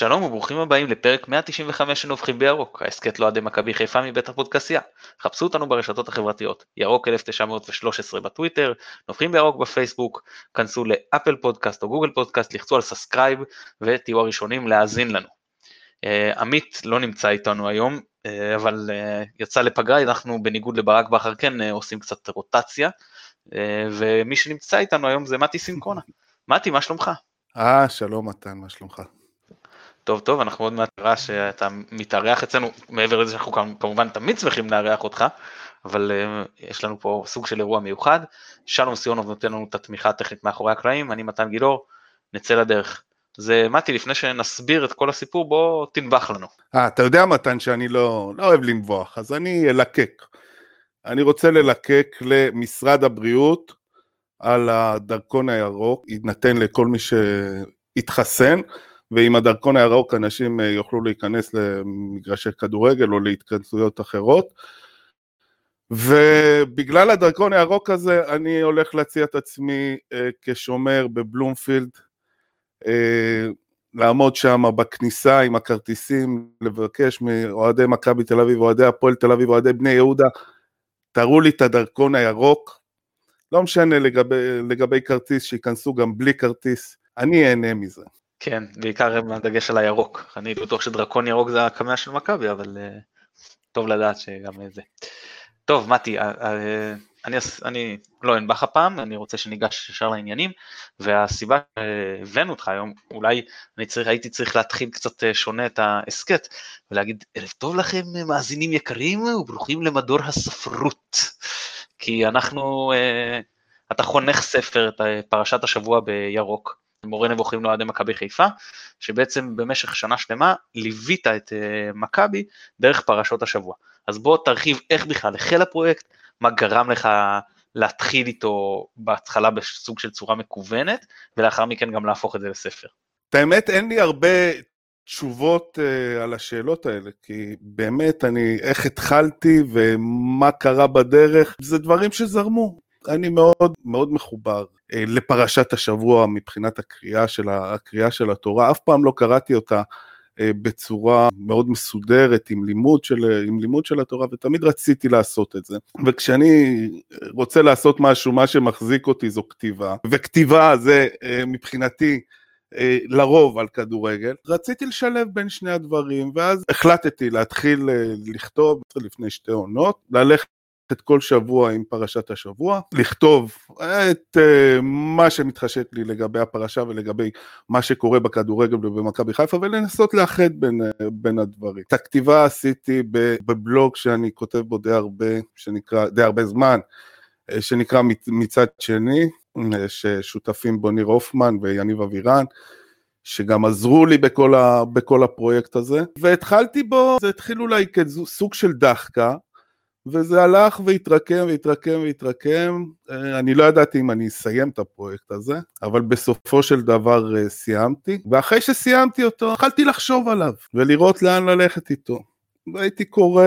שלום וברוכים הבאים לפרק 195 של נובחים בירוק, ההסכת על מכבי חיפה מבית הפודקאסטיה. חפשו אותנו ברשתות החברתיות, ירוק 1913 בטוויטר, נובחים בירוק בפייסבוק, כנסו ל Apple Podcast או Google Podcast, לחצו על subscribe ותהיו הראשונים להאזין לנו. אה, עמית לא נמצא איתנו היום, אה, אבל אה, יצא לפגרה, אנחנו בניגוד לברק בכר כן עושים קצת רוטציה, ומי שנמצא איתנו היום זה מתי סין-קרונה. מתי, מה שלומך? אה, שלום מתן, מה שלומך? טוב טוב, אנחנו עוד מעט נראה שאתה מתארח אצלנו, מעבר לזה שאנחנו כמובן תמיד שמחים לארח אותך, אבל uh, יש לנו פה סוג של אירוע מיוחד. שלום סיונוב נותן לנו את התמיכה הטכנית מאחורי הקלעים, אני מתן גילאור, נצא לדרך. זה מתי, לפני שנסביר את כל הסיפור, בוא תנבח לנו. אה, אתה יודע מתן שאני לא, לא אוהב לנבוח, אז אני אלקק. אני רוצה ללקק למשרד הבריאות על הדרכון הירוק, יינתן לכל מי שהתחסן. ועם הדרכון הירוק אנשים אה, יוכלו להיכנס למגרשי כדורגל או להתכנסויות אחרות. ובגלל הדרכון הירוק הזה אני הולך להציע את עצמי אה, כשומר בבלומפילד, אה, לעמוד שם בכניסה עם הכרטיסים, לבקש מאוהדי מכבי תל אביב, אוהדי הפועל תל אביב, אוהדי בני יהודה, תראו לי את הדרכון הירוק, לא משנה לגבי, לגבי כרטיס, שייכנסו גם בלי כרטיס, אני אהנה מזה. כן, בעיקר עם הדגש על הירוק. אני בטוח שדרקון ירוק זה הקמע של מכבי, אבל uh, טוב לדעת שגם זה. טוב, מתי, uh, uh, אני, אני לא אנבח הפעם, אני רוצה שניגש ישר לעניינים, והסיבה שהבאנו אותך היום, אולי אני צריך, הייתי צריך להתחיל קצת שונה את ההסכת, ולהגיד ערב טוב לכם מאזינים יקרים וברוכים למדור הספרות, כי אנחנו, אתה חונך ספר, את פרשת השבוע בירוק, מורה נבוכים לאוהדי מכבי חיפה, שבעצם במשך שנה שלמה ליווית את uh, מכבי דרך פרשות השבוע. אז בוא תרחיב איך בכלל החל הפרויקט, מה גרם לך להתחיל איתו בהתחלה בסוג של צורה מקוונת, ולאחר מכן גם להפוך את זה לספר. את האמת, אין לי הרבה תשובות uh, על השאלות האלה, כי באמת, אני, איך התחלתי ומה קרה בדרך, זה דברים שזרמו. אני מאוד מאוד מחובר אה, לפרשת השבוע מבחינת הקריאה של, הקריאה של התורה, אף פעם לא קראתי אותה אה, בצורה מאוד מסודרת עם לימוד, של, עם לימוד של התורה ותמיד רציתי לעשות את זה. וכשאני רוצה לעשות משהו מה שמחזיק אותי זו כתיבה. וכתיבה זה אה, מבחינתי לרוב על כדורגל. רציתי לשלב בין שני הדברים ואז החלטתי להתחיל לכתוב לפני שתי עונות ללכת את כל שבוע עם פרשת השבוע, לכתוב את uh, מה שמתחשק לי לגבי הפרשה ולגבי מה שקורה בכדורגל ובמכבי חיפה ולנסות לאחד בין, uh, בין הדברים. את הכתיבה עשיתי בבלוג שאני כותב בו די הרבה, שנקרא, די הרבה זמן, uh, שנקרא מצד שני, ששותפים בו ניר הופמן ויניב אבירן. שגם עזרו לי בכל, ה, בכל הפרויקט הזה, והתחלתי בו, זה התחיל אולי כסוג של דחקה, וזה הלך והתרקם והתרקם והתרקם, אה, אני לא ידעתי אם אני אסיים את הפרויקט הזה, אבל בסופו של דבר אה, סיימתי, ואחרי שסיימתי אותו, התחלתי לחשוב עליו ולראות לאן ללכת איתו. והייתי קורא,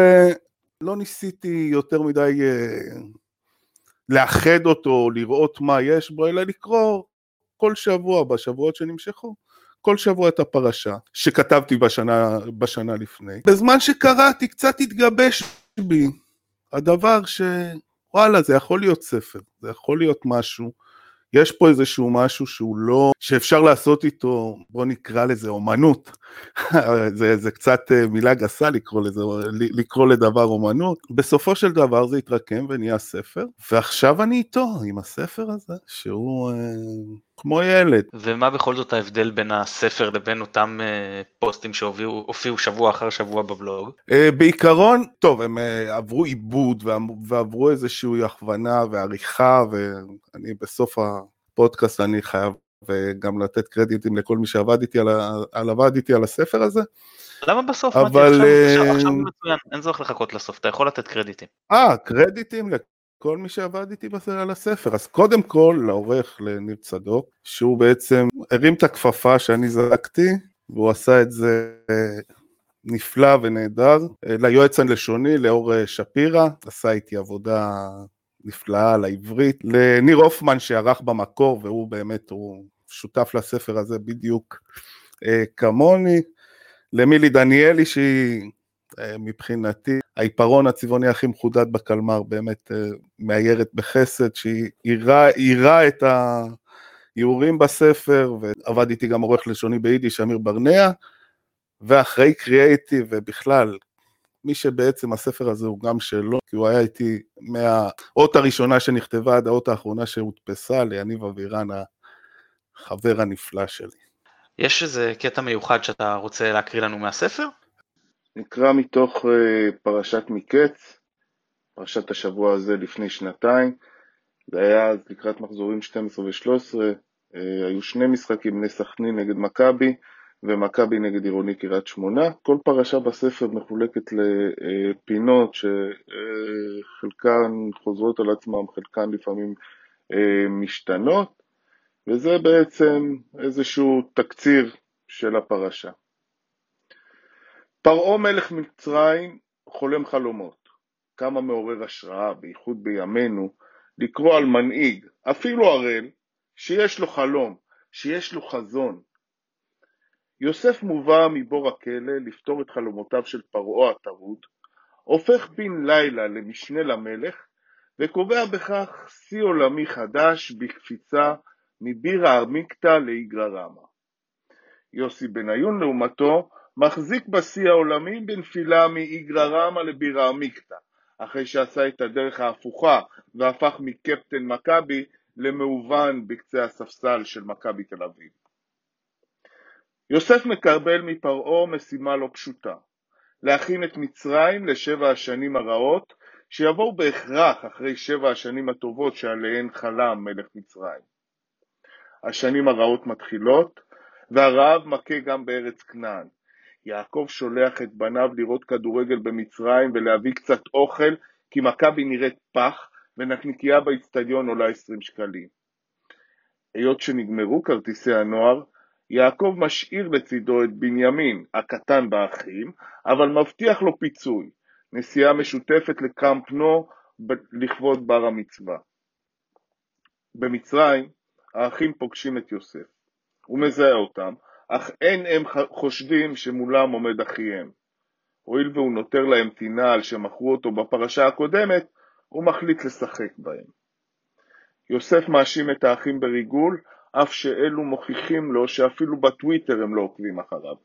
לא ניסיתי יותר מדי אה, לאחד אותו, לראות מה יש בו, אלא לקרוא כל שבוע, בשבועות שנמשכו, כל שבוע את הפרשה שכתבתי בשנה, בשנה לפני. בזמן שקראתי קצת התגבש בי הדבר שוואלה זה יכול להיות ספר, זה יכול להיות משהו, יש פה איזשהו משהו שהוא לא, שאפשר לעשות איתו, בוא נקרא לזה אומנות, זה, זה קצת אה, מילה גסה לקרוא לזה, לקרוא לדבר אומנות, בסופו של דבר זה התרקם ונהיה ספר, ועכשיו אני איתו, עם הספר הזה, שהוא אה, כמו ילד. ומה בכל זאת ההבדל בין הספר לבין אותם אה, פוסטים שהופיעו שבוע אחר שבוע בבלוג? אה, בעיקרון, טוב, הם אה, עברו עיבוד ועברו איזושהי הכוונה ועריכה, ואני בסוף הפודקאסט אני חייב וגם לתת קרדיטים לכל מי שעבד איתי על, על, עבד איתי על הספר הזה. למה בסוף? אבל... עכשיו, עכשיו מצוין, אין צורך לחכות לסוף, אתה יכול לתת קרדיטים. אה, קרדיטים כל מי שעבד איתי על הספר. אז קודם כל לעורך לניר צדוק, שהוא בעצם הרים את הכפפה שאני זרקתי, והוא עשה את זה אה, נפלא ונהדר. אה, ליועץ הלשוני, לאור אה, שפירא, עשה איתי עבודה נפלאה על העברית. לניר הופמן שערך במקור, והוא באמת, הוא שותף לספר הזה בדיוק כמוני. למילי דניאלי שהיא מבחינתי העיפרון הצבעוני הכי מחודד בקלמר, באמת אה, מאיירת בחסד, שהיא יירה את האיורים בספר, ועבד איתי גם עורך לשוני ביידיש, אמיר ברנע, ואחראי קריאייטיב ובכלל, מי שבעצם הספר הזה הוא גם שלו, כי הוא היה איתי מהאות הראשונה שנכתבה עד האות האחרונה שהודפסה ליניב אבירן, החבר הנפלא שלי. יש איזה קטע מיוחד שאתה רוצה להקריא לנו מהספר? נקרא מתוך אה, פרשת מקץ, פרשת השבוע הזה לפני שנתיים. זה היה אז לקראת מחזורים 12 ו-13, אה, היו שני משחקים, בני סכנין נגד מכבי ומכבי נגד עירוני קריית שמונה. כל פרשה בספר מחולקת לפינות שחלקן חוזרות על עצמן, חלקן לפעמים אה, משתנות, וזה בעצם איזשהו תקציר של הפרשה. פרעה מלך מצרים חולם חלומות. כמה מעורר השראה, בייחוד בימינו, לקרוא על מנהיג, אפילו ערל, שיש לו חלום, שיש לו חזון. יוסף מובא מבור הכלא לפתור את חלומותיו של פרעה הטרוד, הופך בן לילה למשנה למלך, וקובע בכך שיא עולמי חדש בקפיצה מבירה עמיקתא לאיגרא רמא. יוסי בניון לעומתו מחזיק בשיא העולמי בנפילה מאיגרא רמא לבירה עמיקתא, אחרי שעשה את הדרך ההפוכה והפך מקפטן מכבי למאובן בקצה הספסל של מכבי תל אביב. יוסף מקבל מפרעה משימה לא פשוטה, להכין את מצרים לשבע השנים הרעות שיבואו בהכרח אחרי שבע השנים הטובות שעליהן חלם מלך מצרים. השנים הרעות מתחילות, והרעב מכה גם בארץ כנען. יעקב שולח את בניו לראות כדורגל במצרים ולהביא קצת אוכל, כי מכבי נראית פח, ונקניקייה באיצטדיון עולה 20 שקלים. היות שנגמרו כרטיסי הנוער, יעקב משאיר לצידו את בנימין, הקטן באחים, אבל מבטיח לו פיצוי, נסיעה משותפת לקאמפ נו לכבוד בר המצווה. במצרים, האחים פוגשים את יוסף. הוא מזהה אותם, אך אין הם חושדים שמולם עומד אחיהם. הואיל והוא נותר להם טינה על שמכרו אותו בפרשה הקודמת, הוא מחליט לשחק בהם. יוסף מאשים את האחים בריגול, אף שאלו מוכיחים לו שאפילו בטוויטר הם לא עוקבים אחריו.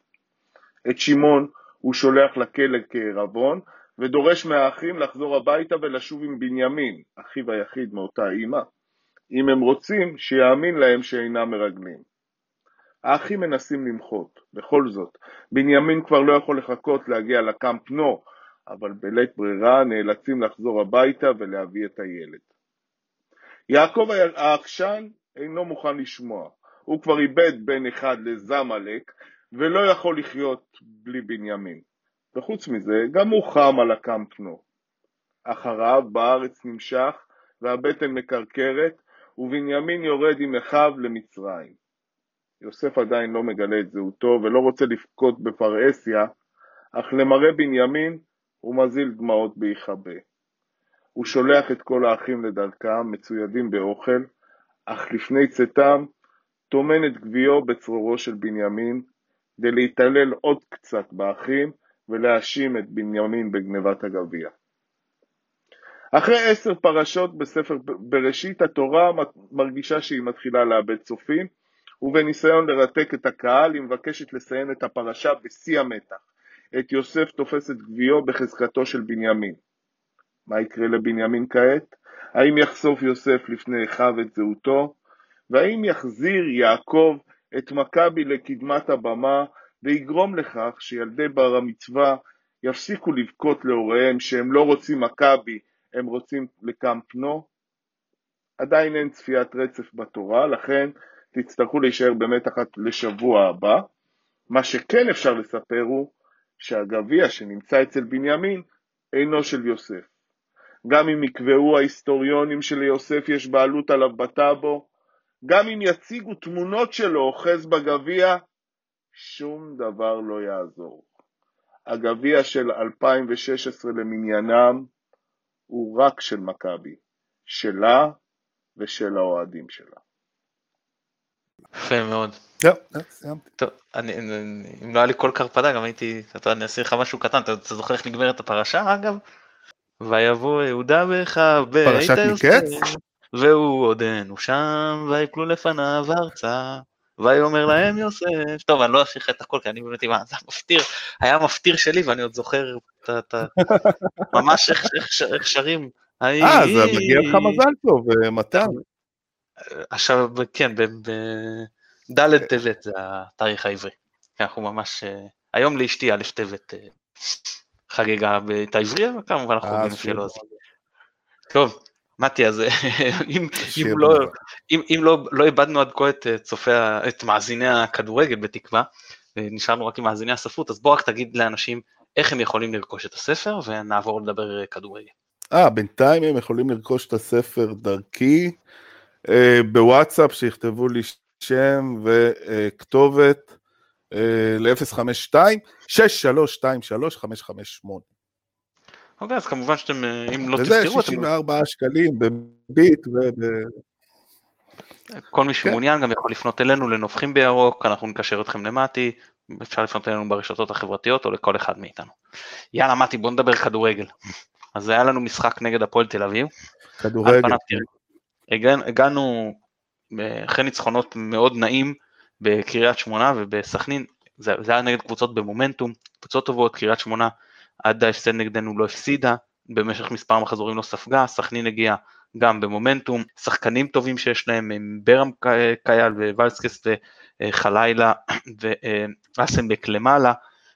את שמעון הוא שולח לכלא כערבון, ודורש מהאחים לחזור הביתה ולשוב עם בנימין, אחיו היחיד מאותה אימא, אם הם רוצים שיאמין להם שאינם מרגלים. האחים מנסים למחות, בכל זאת, בנימין כבר לא יכול לחכות להגיע לקאמפ נו, אבל בלית ברירה נאלצים לחזור הביתה ולהביא את הילד. יעקב העקשן אינו מוכן לשמוע, הוא כבר איבד בן אחד לזמלק ולא יכול לחיות בלי בנימין. וחוץ מזה, גם הוא חם על הקאמפ נו. אחריו בארץ נמשך והבטן מקרקרת ובנימין יורד עם אחיו למצרים. יוסף עדיין לא מגלה את זהותו ולא רוצה לבכות בפרהסיה, אך למראה בנימין הוא מזיל דמעות בהיכבה. הוא שולח את כל האחים לדרכם, מצוידים באוכל, אך לפני צאתם טומן את גביעו בצרורו של בנימין, כדי להתעלל עוד קצת באחים ולהאשים את בנימין בגנבת הגביע. אחרי עשר פרשות בספר בראשית, התורה מרגישה שהיא מתחילה לאבד צופים, ובניסיון לרתק את הקהל היא מבקשת לסיים את הפרשה בשיא המתח. את יוסף תופס את גביעו בחזקתו של בנימין. מה יקרה לבנימין כעת? האם יחשוף יוסף לפני אחיו את זהותו? והאם יחזיר יעקב את מכבי לקדמת הבמה ויגרום לכך שילדי בר המצווה יפסיקו לבכות להוריהם שהם לא רוצים מכבי, הם רוצים לקאמפ נו? עדיין אין צפיית רצף בתורה, לכן תצטרכו להישאר במתח עד לשבוע הבא. מה שכן אפשר לספר הוא שהגביע שנמצא אצל בנימין אינו של יוסף. גם אם יקבעו ההיסטוריונים שליוסף יש בעלות עליו בטאבו, גם אם יציגו תמונות שלו אוחז בגביע, שום דבר לא יעזור. הגביע של 2016 למניינם הוא רק של מכבי, שלה ושל האוהדים שלה. יפה מאוד. זהו, סיימתי. טוב, אני, אם לא היה לי כל קרפדה גם הייתי, אתה אני אעשה לך משהו קטן, אתה, אתה זוכר איך נגמרת הפרשה אגב? ויבוא יהודה וחווה, פרשת מקץ? והוא עודנו שם, ויפלו לפניו ארצה, ויאמר להם יוסף, טוב אני לא אשאיר לך את הכל כי אני באמת, מה, זה המפטיר, היה מפטיר שלי ואני עוד זוכר את ה... ממש איך שרים. אה, זה מגיע לך מזל טוב, מתן. עכשיו, כן, בד' טבת זה התאריך העברי. אנחנו ממש, היום לאשתי א' טבת חגגה את העברי, וכמובן אנחנו חוגגים לפי הלועזי. טוב, מתי, אז אם, אם, לא, אם, אם לא, לא איבדנו עד כה את צופי, את מאזיני הכדורגל בתקווה, ונשארנו רק עם מאזיני הספרות, אז בוא רק תגיד לאנשים איך הם יכולים לרכוש את הספר, ונעבור לדבר כדורגל. אה, בינתיים הם יכולים לרכוש את הספר דרכי, אה, בוואטסאפ, שיכתבו לי שם וכתובת אה, ל-052-6323-558. אוקיי, אז כמובן שאתם, אה, אם לא תזכרו... וזה 64 שקלים בביט וב... כל מי שמעוניין כן. גם יכול לפנות אלינו לנובחים בירוק, אנחנו נקשר אתכם למטי, אפשר לפנות אלינו ברשתות החברתיות או לכל אחד מאיתנו. יאללה מטי בוא נדבר כדורגל. אז היה לנו משחק נגד הפועל תל אביב. כדורגל. הגענו אחרי ניצחונות מאוד נעים בקריית שמונה ובסכנין, זה, זה היה נגד קבוצות במומנטום, קבוצות טובות, קריית שמונה עד ההפסד נגדנו לא הפסידה, במשך מספר מחזורים לא ספגה, סכנין הגיעה גם במומנטום, שחקנים טובים שיש להם הם ברם קייל ווולסקס וחלילה ואסנבק למעלה,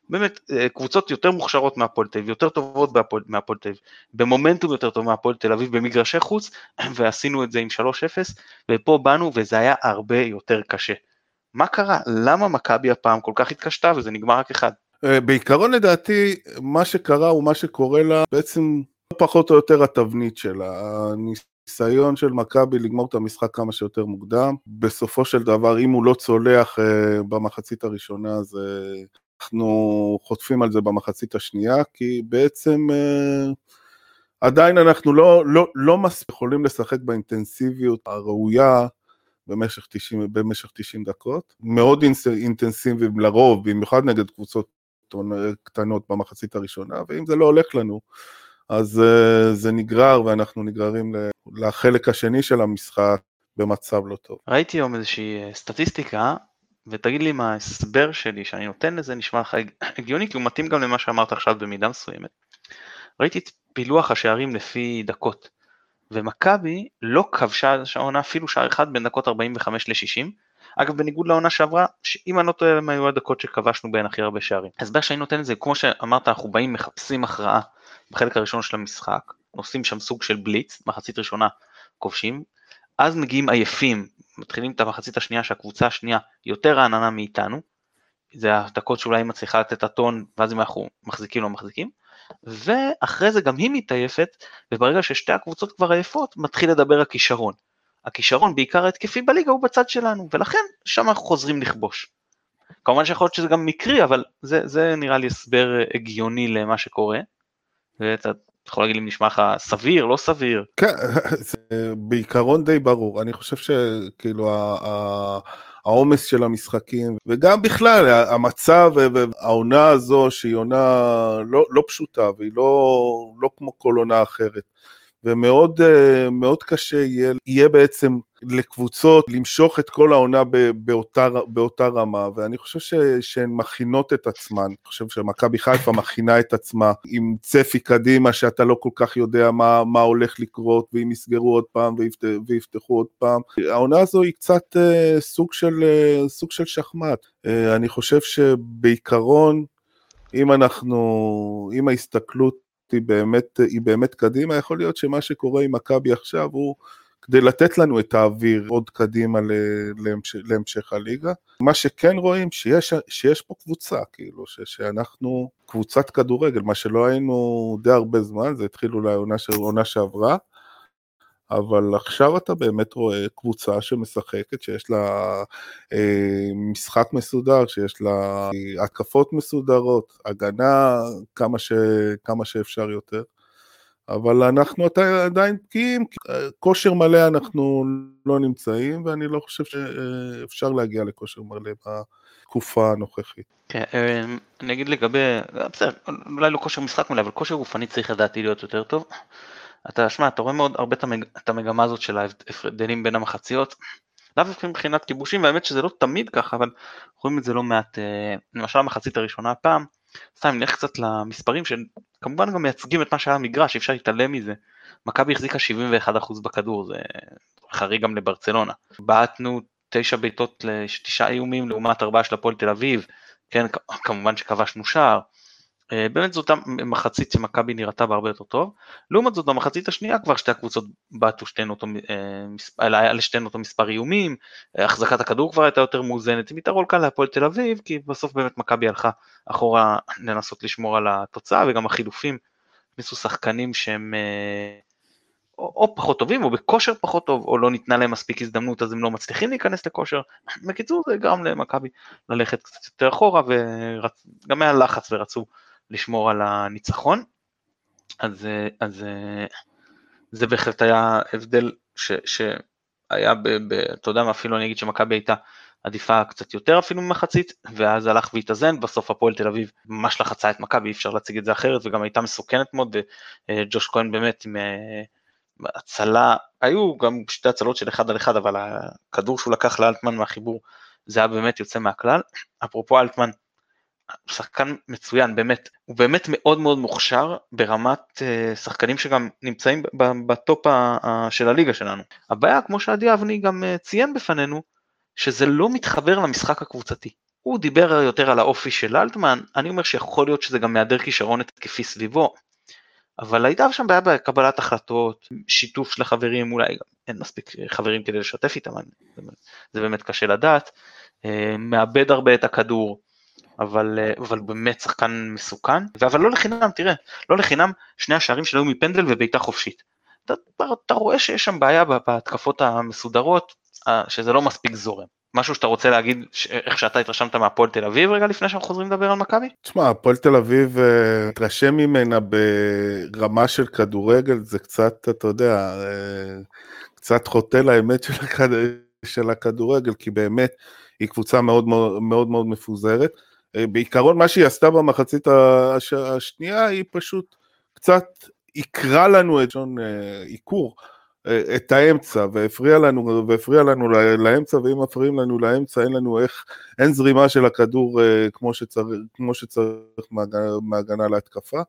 באמת אה, קבוצות יותר מוכשרות מהפועל תל אביב, יותר טובות מהפועל תל אביב, במומנטום יותר טוב מהפועל תל אביב במגרשי חוץ, ועשינו את זה עם 3-0, ופה באנו וזה היה הרבה יותר קשה. מה קרה? למה מכבי הפעם כל כך התקשתה וזה נגמר רק אחד? אה, בעיקרון לדעתי, מה שקרה הוא מה שקורה לה, בעצם פחות או יותר התבנית שלה. הניסיון של מכבי לגמור את המשחק כמה שיותר מוקדם. בסופו של דבר, אם הוא לא צולח uh, במחצית הראשונה, זה אנחנו חוטפים על זה במחצית השנייה, כי בעצם uh, עדיין אנחנו לא, לא, לא מספיק יכולים לשחק באינטנסיביות הראויה במשך 90, במשך 90 דקות. מאוד אינטנסיביים לרוב, במיוחד נגד קבוצות קטנות במחצית הראשונה, ואם זה לא הולך לנו, אז uh, זה נגרר ואנחנו נגררים לחלק השני של המשחק במצב לא טוב. ראיתי היום איזושהי אה, סטטיסטיקה ותגיד לי אם ההסבר שלי שאני נותן לזה נשמע לך הגיוני, כי הוא מתאים גם למה שאמרת עכשיו במידה מסוימת. ראיתי את פילוח השערים לפי דקות, ומכבי לא כבשה העונה אפילו שער אחד בין דקות 45 ל-60, אגב בניגוד לעונה שעברה, שאם אני לא טועה הם היו הדקות שכבשנו בהן הכי הרבה שערים. ההסבר שאני נותן לזה, כמו שאמרת, אנחנו באים מחפשים הכרעה בחלק הראשון של המשחק, עושים שם סוג של בליץ, מחצית ראשונה כובשים, אז מגיעים עייפים מתחילים את המחצית השנייה שהקבוצה השנייה יותר רעננה מאיתנו, זה הדקות שאולי היא מצליחה לתת את הטון ואז אם אנחנו מחזיקים לא מחזיקים, ואחרי זה גם היא מתעייפת, וברגע ששתי הקבוצות כבר עייפות, מתחיל לדבר הכישרון. הכישרון בעיקר ההתקפי בליגה הוא בצד שלנו, ולכן שם אנחנו חוזרים לכבוש. כמובן שיכול להיות שזה גם מקרי, אבל זה, זה נראה לי הסבר הגיוני למה שקורה. ואתה יכול להגיד אם נשמע לך סביר, לא סביר? כן, זה בעיקרון די ברור. אני חושב שכאילו העומס של המשחקים, וגם בכלל המצב והעונה הזו שהיא עונה לא, לא פשוטה, והיא לא, לא כמו כל עונה אחרת. ומאוד מאוד קשה יהיה, יהיה בעצם לקבוצות למשוך את כל העונה באותה, באותה רמה, ואני חושב ש, שהן מכינות את עצמן. אני חושב שמכבי חיפה מכינה את עצמה עם צפי קדימה שאתה לא כל כך יודע מה, מה הולך לקרות, ואם יסגרו עוד פעם ויפת, ויפתחו עוד פעם. העונה הזו היא קצת uh, סוג, של, uh, סוג של שחמט. Uh, אני חושב שבעיקרון, אם אנחנו, אם ההסתכלות היא באמת, היא באמת קדימה, יכול להיות שמה שקורה עם מכבי עכשיו הוא כדי לתת לנו את האוויר עוד קדימה להמשך, להמשך הליגה. מה שכן רואים, שיש, שיש פה קבוצה, כאילו, ש, שאנחנו קבוצת כדורגל, מה שלא היינו די הרבה זמן, זה התחיל אולי עונה שעברה, אבל עכשיו אתה באמת רואה קבוצה שמשחקת, שיש לה אה, משחק מסודר, שיש לה התקפות מסודרות, הגנה כמה, ש, כמה שאפשר יותר. אבל אנחנו עדיין בקיאים, כושר מלא אנחנו לא נמצאים, ואני לא חושב שאפשר להגיע לכושר מלא בתקופה הנוכחית. כן, אני אגיד לגבי, בסדר, אולי לא כושר משחק מלא, אבל כושר גופני צריך לדעתי להיות יותר טוב. אתה, שמע, אתה רואה מאוד הרבה את המגמה הזאת של ההבדלים בין המחציות, לאו דווקא מבחינת כיבושים, והאמת שזה לא תמיד ככה, אבל רואים את זה לא מעט, אה, למשל המחצית הראשונה הפעם, סתם נלך קצת למספרים שכמובן גם מייצגים את מה שהיה המגרש, אי אפשר להתעלם מזה. מכבי החזיקה 71% בכדור, זה חריג גם לברצלונה. בעטנו תשע בעיטות לתשעה איומים לעומת ארבעה של הפועל תל אביב, כן, כמובן שכבשנו שער. אה, באמת זאת מחצית שמכבי נראתה בהרבה יותר טוב. לעומת זאת במחצית השנייה כבר שתי הקבוצות בעטו אה, לשתיהן אותו מספר איומים, אה, החזקת הכדור כבר הייתה יותר מאוזנת, עם יתרון קל להפועל תל אביב, כי בסוף באמת מכבי הלכה אחורה לנסות לשמור על התוצאה, וגם החילופים הכניסו שחקנים שהם או, או פחות טובים, או בכושר פחות טוב, או לא ניתנה להם מספיק הזדמנות, אז הם לא מצליחים להיכנס לכושר. בקיצור זה גרם למכבי ללכת קצת יותר אחורה, וגם היה לחץ ורצו לשמור על הניצחון. אז, אז זה בהחלט היה הבדל ש, שהיה, אתה יודע מה, אפילו אני אגיד שמכבי הייתה עדיפה קצת יותר אפילו ממחצית, ואז הלך והתאזן, בסוף הפועל תל אביב ממש לחצה את מכבי, אי אפשר להציג את זה אחרת, וגם הייתה מסוכנת מאוד, וג'וש כהן באמת עם אה, הצלה, היו גם שתי הצלות של אחד על אחד, אבל הכדור שהוא לקח לאלטמן מהחיבור, זה היה באמת יוצא מהכלל. אפרופו אלטמן, שחקן מצוין, באמת, הוא באמת מאוד מאוד מוכשר ברמת uh, שחקנים שגם נמצאים בטופ של הליגה שלנו. הבעיה, כמו שעדי אבני גם uh, ציין בפנינו, שזה לא מתחבר למשחק הקבוצתי. הוא דיבר יותר על האופי של אלטמן, אני אומר שיכול להיות שזה גם מהיעדר כישרון התקפי סביבו, אבל הייתה שם בעיה בקבלת החלטות, שיתוף של החברים, אולי גם אין מספיק חברים כדי לשתף איתם, זה באמת קשה לדעת, אה, מאבד הרבה את הכדור, אבל, אה, אבל באמת שחקן מסוכן, אבל לא לחינם, תראה, לא לחינם שני השערים שלו מפנדל ובעיטה חופשית. אתה, אתה רואה שיש שם בעיה בהתקפות המסודרות, אה, שזה לא מספיק זורם. משהו שאתה רוצה להגיד, איך שאתה התרשמת מהפועל תל אביב רגע לפני שאנחנו חוזרים לדבר על מכבי? תשמע, הפועל תל אביב, אה, התרשם ממנה ברמה של כדורגל, זה קצת, אתה יודע, קצת חוטא לאמת של, הכד... של הכדורגל, כי באמת היא קבוצה מאוד מאוד מאוד, מאוד מפוזרת. אה, בעיקרון מה שהיא עשתה במחצית הש... השנייה היא פשוט קצת עיקרה לנו את שון אה, עיקור, אה, את האמצע, והפריע לנו, והפריע לנו לאמצע, ואם מפריעים לנו לאמצע אין לנו איך, אין זרימה של הכדור כמו שצריך, כמו שצריך מהגנה להתקפה,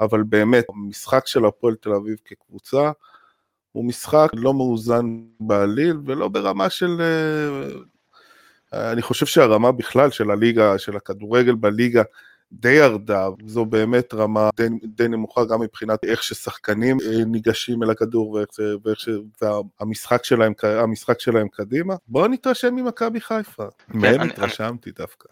אבל באמת, המשחק של הפועל תל אביב כקבוצה, הוא משחק לא מאוזן בעליל ולא ברמה של אני חושב שהרמה בכלל של הליגה, של הכדורגל בליגה, די ירדה, זו באמת רמה די, די נמוכה גם מבחינת איך ששחקנים אה, ניגשים אל הכדור ואיך, ואיך ש... והמשחק שלהם, המשחק שלהם קדימה. בואו נתרשם ממכבי חיפה. כן, מהם התרשמתי דווקא.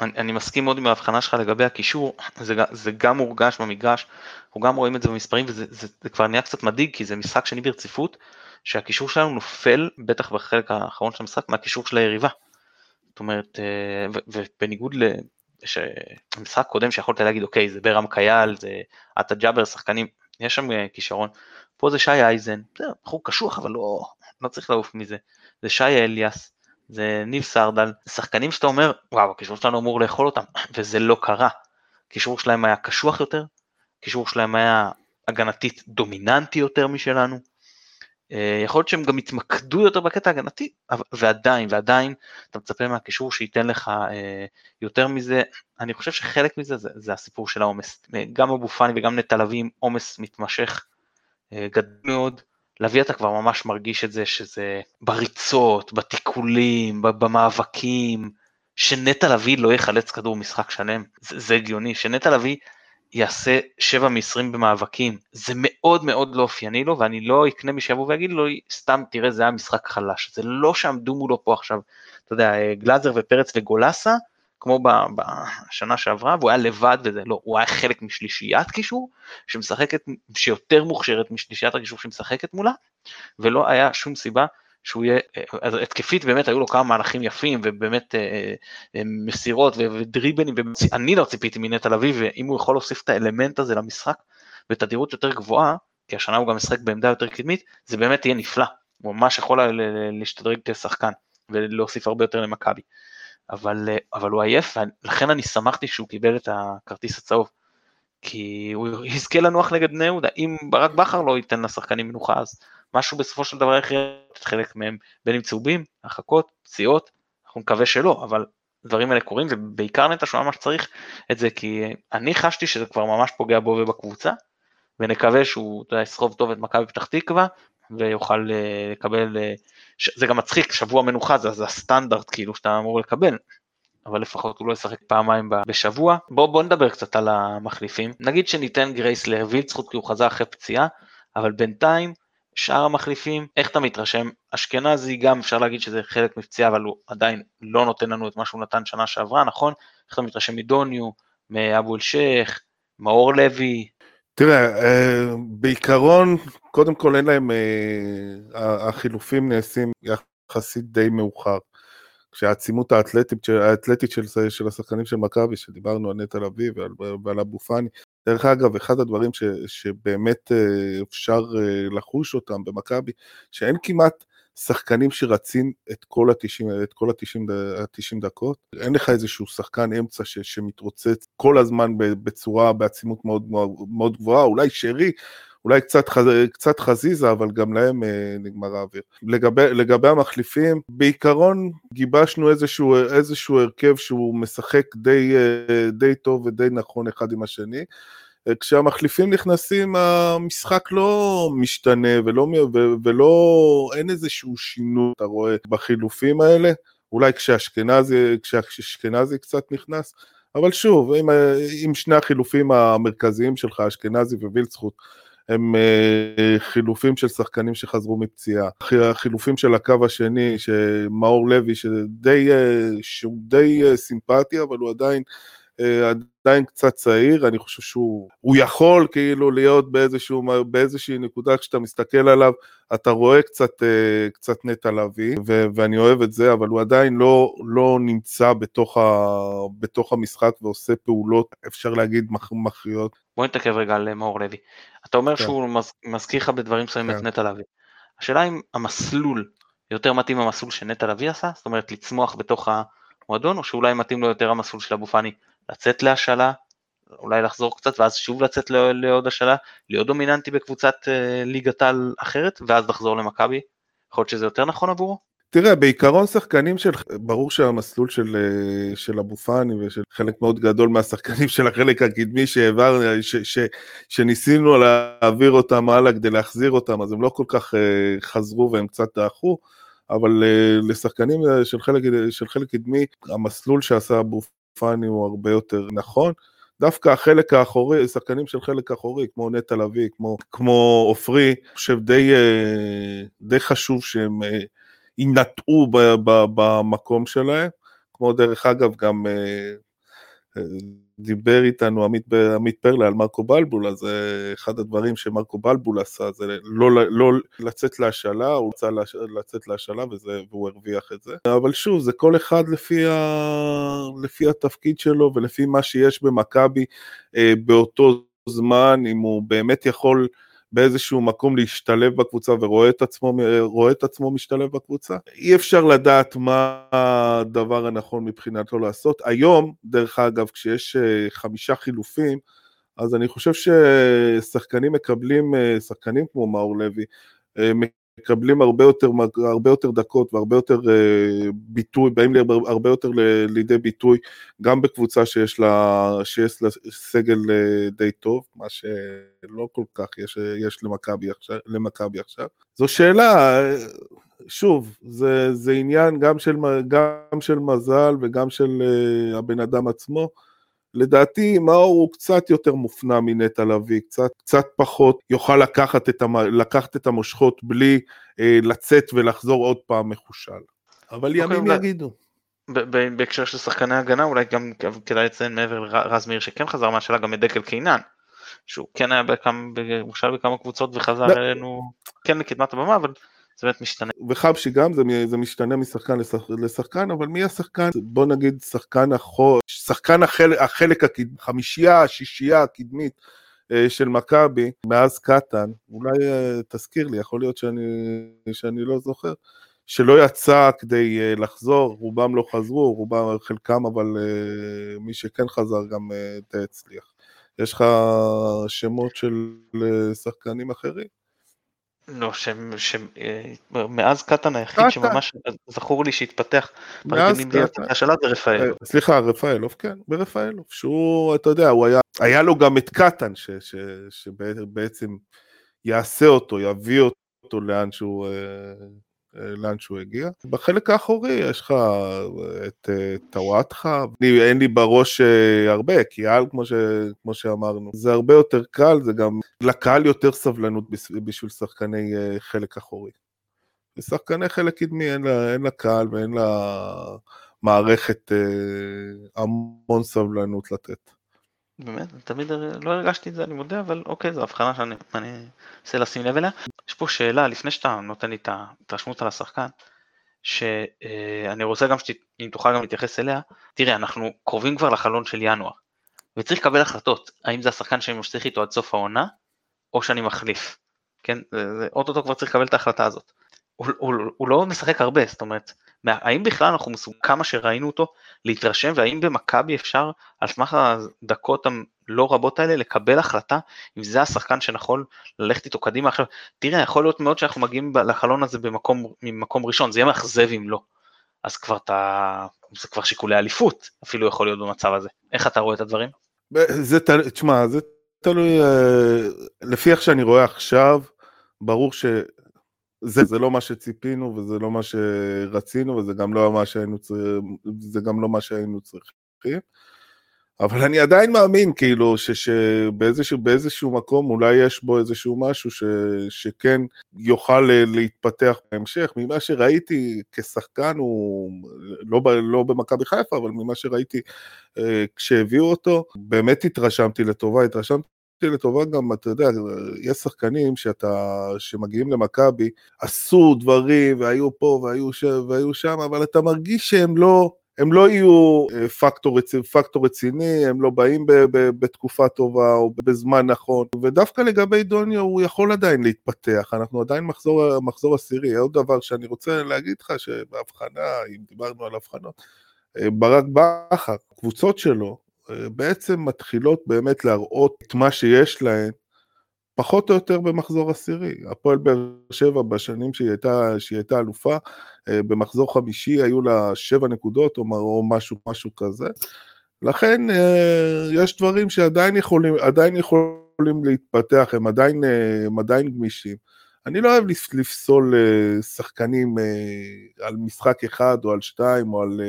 אני, אני מסכים מאוד עם ההבחנה שלך לגבי הקישור, זה, זה גם מורגש במגרש, אנחנו גם רואים את זה במספרים וזה זה, זה כבר נהיה קצת מדאיג כי זה משחק שני ברציפות, שהקישור שלנו נופל, בטח בחלק האחרון של המשחק, מהקישור של היריבה. זאת אומרת, אה, ובניגוד למשחק קודם שיכולת להגיד, אוקיי, זה ברם קייל, זה עטה ג'אבר, שחקנים, יש שם אה, כישרון. פה זה שי אייזן, זה בחור קשוח, אבל לא, לא צריך לעוף מזה. זה שי אליאס, זה ניב סרדל, שחקנים שאתה אומר, וואו, הקישור שלנו אמור לאכול אותם, וזה לא קרה. הקישור שלהם היה קשוח יותר, הקישור שלהם היה הגנתית דומיננטי יותר משלנו. אה, יכול להיות שהם גם יתמקדו יותר בקטע ההגנתי, ועדיין, ועדיין אתה מצפה מהקישור שייתן לך אה, יותר מזה, אני חושב שחלק מזה זה, זה הסיפור של העומס, אה, גם אבו פאני וגם נטע לביא עם עומס מתמשך גדול מאוד, לביא אתה כבר ממש מרגיש את זה שזה בריצות, בתיקולים, במאבקים, שנטע לביא לא יחלץ כדור משחק שלם, זה, זה הגיוני, שנטע לביא יעשה 7 מ-20 במאבקים, זה מאוד מאוד לא אופייני לו, ואני לא אקנה מי שיבוא ויגיד לו, סתם תראה זה היה משחק חלש, זה לא שעמדו מולו פה עכשיו, אתה יודע, גלאזר ופרץ וגולסה, כמו בשנה שעברה, והוא היה לבד וזה, לא, הוא היה חלק משלישיית קישור, שמשחקת, שיותר מוכשרת משלישיית הקישור שמשחקת מולה, ולא היה שום סיבה שהוא יהיה, אז התקפית באמת היו לו כמה מהלכים יפים ובאמת אה, אה, מסירות ודריבנים, אני לא ציפיתי מנטע לביא ואם הוא יכול להוסיף את האלמנט הזה למשחק בתדירות יותר גבוהה, כי השנה הוא גם משחק בעמדה יותר קדמית, זה באמת יהיה נפלא, הוא ממש יכול להשתדרג כשחקן ולהוסיף הרבה יותר למכבי. אבל, אבל הוא עייף, ולכן אני שמחתי שהוא קיבל את הכרטיס הצהוב. כי הוא יזכה לנוח נגד בני יהודה, אם ברק בכר לא ייתן לשחקנים מנוחה אז משהו בסופו של דבר יכריע את חלק מהם, בין אם צהובים, הרחקות, פציעות, אנחנו נקווה שלא, אבל הדברים האלה קורים ובעיקר נטע שהוא ממש צריך את זה כי אני חשתי שזה כבר ממש פוגע בו ובקבוצה ונקווה שהוא יסחוב טוב את מכבי פתח תקווה ויוכל אה, לקבל, אה, זה גם מצחיק, שבוע מנוחה זה, זה הסטנדרט כאילו שאתה אמור לקבל, אבל לפחות הוא לא ישחק פעמיים בשבוע. בואו בוא נדבר קצת על המחליפים, נגיד שניתן גרייס לווילצחוט כי הוא חזר אחרי פציעה, אבל בינתיים שאר המחליפים, איך אתה מתרשם? אשכנזי גם אפשר להגיד שזה חלק מפציעה, אבל הוא עדיין לא נותן לנו את מה שהוא נתן שנה שעברה, נכון? איך אתה מתרשם מדוניו, מאבו אל-שייח, מאור לוי? תראה, אה, בעיקרון, קודם כל אין להם, אה, החילופים נעשים יחסית די מאוחר. כשהעצימות האתלטית, האתלטית של, של השחקנים של מכבי, שדיברנו על נטע לביא ועל, ועל אבו פאני, דרך אגב, אחד הדברים ש, שבאמת אה, אפשר אה, לחוש אותם במכבי, שאין כמעט שחקנים שרצים את כל ה-90 את כל ה-90 דקות, אין לך איזשהו שחקן אמצע ש, שמתרוצץ כל הזמן בצורה, בעצימות מאוד, מאוד גבוהה, אולי שרי, אולי קצת, קצת חזיזה, אבל גם להם אה, נגמר האוויר. לגבי, לגבי המחליפים, בעיקרון גיבשנו איזשהו, איזשהו הרכב שהוא משחק די, אה, די טוב ודי נכון אחד עם השני. אה, כשהמחליפים נכנסים המשחק לא משתנה ולא, ולא אין איזשהו שינוי, אתה רואה, בחילופים האלה. אולי כשאשכנזי, כשאשכנזי קצת נכנס, אבל שוב, עם, עם שני החילופים המרכזיים שלך, אשכנזי ווילצחוט, הם אה, חילופים של שחקנים שחזרו מפציעה. החילופים של הקו השני, שמאור לוי, שדי, אה, שהוא די אה, סימפטי, אבל הוא עדיין, עדיין קצת צעיר, אני חושב שהוא יכול כאילו להיות באיזשהו, באיזושהי נקודה, כשאתה מסתכל עליו, אתה רואה קצת, קצת נטע לביא, ואני אוהב את זה, אבל הוא עדיין לא, לא נמצא בתוך, ה, בתוך המשחק ועושה פעולות, אפשר להגיד, מכריעות. בוא נתעכב רגע על מאור לוי. אתה אומר כן. שהוא מזכיר לך בדברים מסוימים כן. את נטע לביא. השאלה אם המסלול יותר מתאים למסלול שנטע לביא עשה, זאת אומרת לצמוח בתוך המועדון, או שאולי מתאים לו יותר המסלול של אבו פאני לצאת להשאלה, אולי לחזור קצת ואז שוב לצאת לעוד השאלה, להיות דומיננטי בקבוצת אה, ליגת על אחרת, ואז לחזור למכבי, יכול להיות שזה יותר נכון עבורו? תראה, בעיקרון שחקנים של, ברור שהמסלול של, אה, של אבו פאני ושל חלק מאוד גדול מהשחקנים של החלק הקדמי שהעבר, ש, ש, שניסינו להעביר אותם הלאה כדי להחזיר אותם, אז הם לא כל כך uh, חזרו והם קצת דעכו, אבל uh, לשחקנים של חלק, של חלק קדמי, המסלול שעשה אבו פאני הוא הרבה יותר נכון. דווקא החלק האחורי, שחקנים של חלק אחורי, כמו נטע לביא, כמו עופרי, אני חושב די, די חשוב שהם יינטעו במקום שלהם, כמו דרך אגב גם אה, אה, דיבר איתנו עמית, עמית פרלה על מרקו בלבול, אז אחד הדברים שמרקו בלבול עשה זה לא, לא לצאת להשאלה, הוא רצה לצאת להשאלה וזה, והוא הרוויח את זה. אבל שוב, זה כל אחד לפי, ה, לפי התפקיד שלו ולפי מה שיש במכבי אה, באותו זמן, אם הוא באמת יכול באיזשהו מקום להשתלב בקבוצה ורואה את עצמו, את עצמו משתלב בקבוצה. אי אפשר לדעת מה הדבר הנכון מבחינתו לעשות. היום, דרך אגב, כשיש אה, חמישה חילופים, אז אני חושב ששחקנים מקבלים, אה, שחקנים כמו מאור לוי, אה, מקבלים הרבה יותר, הרבה יותר דקות והרבה יותר uh, ביטוי, באים הרבה יותר לידי ביטוי גם בקבוצה שיש לה, שיש לה סגל uh, די טוב, מה שלא כל כך יש, יש למכבי עכשיו, למכבי עכשיו. זו שאלה, שוב, זה, זה עניין גם של, גם של מזל וגם של הבן אדם עצמו. לדעתי מאור הוא קצת יותר מופנע מנטע לביא, קצת, קצת פחות יוכל לקחת את, המ, לקחת את המושכות בלי אה, לצאת ולחזור עוד פעם מחושל. אבל okay, אוקיי, ימים אולי... יגידו. בהקשר של שחקני הגנה אולי גם כדאי לציין מעבר לרז מאיר שכן חזר מהשאלה גם את דקל קינן שהוא כן היה בכמה, בכמה קבוצות וחזר. אלינו כן לקדמת הבמה אבל זה באמת משתנה. וחבשי גם, זה, זה משתנה משחקן לשח, לשחקן, אבל מי השחקן? בוא נגיד שחקן החור, שחקן החלק, החלק הקדמי, חמישייה, שישייה הקדמית אה, של מכבי מאז קטן, אולי אה, תזכיר לי, יכול להיות שאני, שאני לא זוכר, שלא יצא כדי לחזור, רובם לא חזרו, רובם, חלקם, אבל מי שכן חזר גם הצליח. יש לך שמות של שחקנים אחרים? לא, שמאז קטן היחיד שממש זכור לי שהתפתח פרגנים בלי הפתעה שלה זה רפאלוב. סליחה, רפאלוב, כן, ברפאלוב, שהוא, אתה יודע, הוא היה, היה לו גם את קטן, שבעצם יעשה אותו, יביא אותו לאן שהוא... לאן שהוא הגיע. בחלק האחורי יש לך את טוואטחה, אין לי בראש אה, הרבה, כי על, כמו, ש, כמו שאמרנו, זה הרבה יותר קל, זה גם לקהל יותר סבלנות בשביל שחקני אה, חלק אחורי. לשחקני חלק קדמי אין לה, אין לה קהל ואין לה מערכת אה, המון סבלנות לתת. באמת, תמיד לא הרגשתי את זה, אני מודה, אבל אוקיי, זו הבחנה שאני אנסה לשים לב אליה. יש פה שאלה, לפני שאתה נותן לי את ההתרשמות על השחקן, שאני אה, רוצה גם שאם תוכל גם להתייחס אליה, תראה, אנחנו קרובים כבר לחלון של ינואר, וצריך לקבל החלטות, האם זה השחקן שאני ממשיך איתו עד סוף העונה, או שאני מחליף, כן, אוטוטו כבר צריך לקבל את ההחלטה הזאת. הוא, הוא, הוא לא משחק הרבה, זאת אומרת, האם בכלל אנחנו מסוגלים, כמה שראינו אותו, להתרשם, והאם במכבי אפשר, על סמך הדקות הלא רבות האלה, לקבל החלטה אם זה השחקן שנכון ללכת איתו קדימה עכשיו, תראה, יכול להיות מאוד שאנחנו מגיעים לחלון הזה במקום, ממקום ראשון, זה יהיה מאכזב אם לא. אז כבר אתה, זה כבר שיקולי אליפות, אפילו יכול להיות במצב הזה. איך אתה רואה את הדברים? זה, תשמע, זה תלוי, אה, לפי איך שאני רואה עכשיו, ברור ש... זה, זה לא מה שציפינו וזה לא מה שרצינו וזה גם לא מה שהיינו, זה גם לא מה שהיינו צריכים. אבל אני עדיין מאמין כאילו ש, שבאיזשהו באיזשהו מקום אולי יש בו איזשהו משהו ש, שכן יוכל להתפתח בהמשך. ממה שראיתי כשחקן הוא לא, לא במכבי חיפה, אבל ממה שראיתי אה, כשהביאו אותו, באמת התרשמתי לטובה, התרשמתי לטובה גם, אתה יודע, יש שחקנים שאתה, שמגיעים למכבי, עשו דברים והיו פה והיו, ש, והיו שם, אבל אתה מרגיש שהם לא, הם לא יהיו אה, פקטור, פקטור רציני, הם לא באים ב, ב, בתקופה טובה או בזמן נכון, ודווקא לגבי דוניו הוא יכול עדיין להתפתח, אנחנו עדיין מחזור, מחזור עשירי. עוד דבר שאני רוצה להגיד לך, שבהבחנה, אם דיברנו על הבחנות, אה, ברק בכר, קבוצות שלו, בעצם מתחילות באמת להראות את מה שיש להן, פחות או יותר במחזור עשירי. הפועל באר שבע בשנים שהיא הייתה, שהיא הייתה אלופה, אה, במחזור חמישי היו לה שבע נקודות או, משהו, משהו כזה. לכן אה, יש דברים שעדיין יכולים, יכולים להתפתח, הם עדיין, אה, הם עדיין גמישים. אני לא אוהב לפסול שחקנים על משחק אחד או על שתיים או על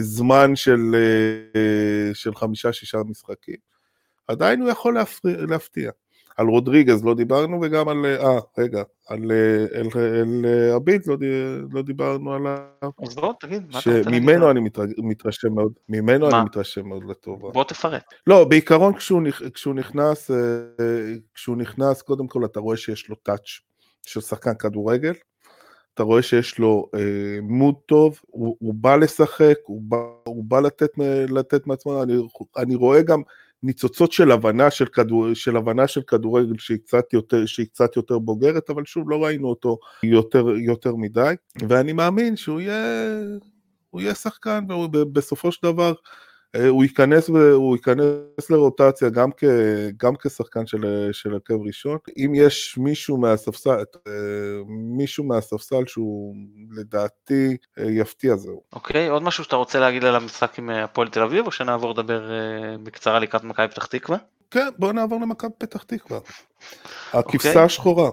זמן של, אה, של חמישה-שישה משחקים, עדיין הוא יכול להפתיע. על רודריגז לא דיברנו וגם על, אה, רגע, על אל, אל אביד לא, לא דיברנו עליו. אז בוא תגיד, מה אתה רוצה להגיד? שממנו אני מתרשם מאוד, ממנו מה? אני מתרשם מאוד לטובה. בוא תפרט. לא, בעיקרון כשהוא, כשהוא נכנס, אה, כשהוא נכנס, קודם כל אתה רואה שיש לו טאץ' של שחקן כדורגל, אתה רואה שיש לו אה, מוד טוב, הוא, הוא בא לשחק, הוא בא, הוא בא לתת, לתת מעצמו, אני, אני רואה גם ניצוצות של הבנה של, כדור, של הבנה של כדורגל שהיא קצת, יותר, שהיא קצת יותר בוגרת, אבל שוב, לא ראינו אותו יותר, יותר מדי, ואני מאמין שהוא יהיה, יהיה שחקן, ובסופו של דבר, אה, הוא ייכנס, הוא ייכנס לרוטציה גם, כ, גם כשחקן של, של הרכב ראשון. אם יש מישהו מהספסל, אה, מישהו מהספסל שהוא לדעתי אה, יפתיע זהו. אוקיי, עוד משהו שאתה רוצה להגיד על המשחק עם הפועל תל אביב, או שנעבור לדבר בקצרה לקראת מכבי פתח תקווה? כן, בוא נעבור למכבי פתח תקווה. הכבשה אוקיי. השחורה.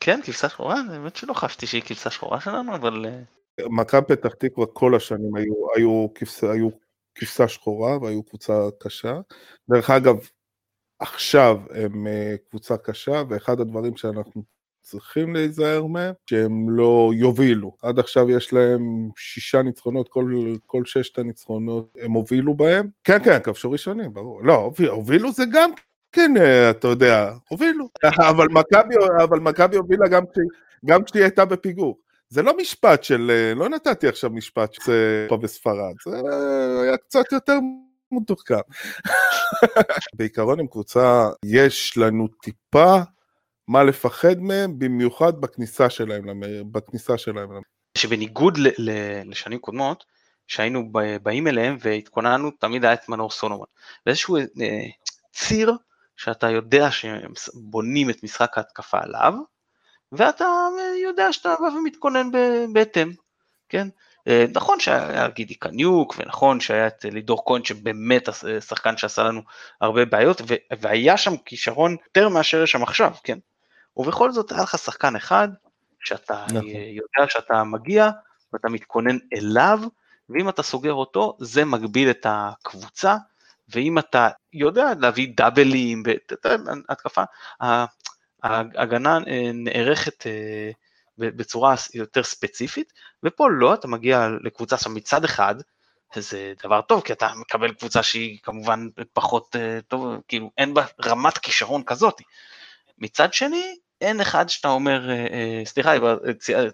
כן, כבשה שחורה, האמת שלא חשבתי שהיא כבשה שחורה שלנו, אבל... מכבי פתח תקווה כל השנים היו, היו, כבשה, היו כבשה שחורה והיו קבוצה קשה. דרך אגב, עכשיו הם אה, קבוצה קשה, ואחד הדברים שאנחנו צריכים להיזהר מהם, שהם לא יובילו. עד עכשיו יש להם שישה ניצחונות, כל, כל ששת הניצחונות הם הובילו בהם. כן, כן, כבשו ראשונים, ברור. לא, הובילו זה גם כן, אה, אתה יודע, הובילו. אבל מכבי הובילה גם כשהיא הייתה בפיגור. זה לא משפט של, אה, לא נתתי עכשיו משפט שזה פה בספרד, זה היה קצת יותר מתוחכם. בעיקרון עם קבוצה, יש לנו טיפה מה לפחד מהם, במיוחד בכניסה שלהם, בכניסה שלהם. שבניגוד לשנים קודמות, שהיינו באים אליהם והתכוננו, תמיד היה את מנור סולומון. ואיזשהו אה, ציר שאתה יודע שבונים את משחק ההתקפה עליו, ואתה יודע שאתה בא ומתכונן בהתאם, כן? אה, נכון שהיה גידי קניוק, ונכון שהיה את לידור כהן שבאמת שחקן שעשה לנו הרבה בעיות, והיה שם כישרון יותר מאשר יש שם עכשיו, כן? ובכל זאת היה לך שחקן אחד, שאתה נכון. יודע שאתה מגיע, ואתה מתכונן אליו, ואם אתה סוגר אותו, זה מגביל את הקבוצה, ואם אתה יודע להביא דאבלים, התקפה, ההגנה אה, נערכת אה, בצורה יותר ספציפית, ופה לא, אתה מגיע לקבוצה שם מצד אחד, זה דבר טוב, כי אתה מקבל קבוצה שהיא כמובן פחות אה, טוב, כאילו אין בה רמת כישרון כזאת. מצד שני, אין אחד שאתה אומר, סליחה,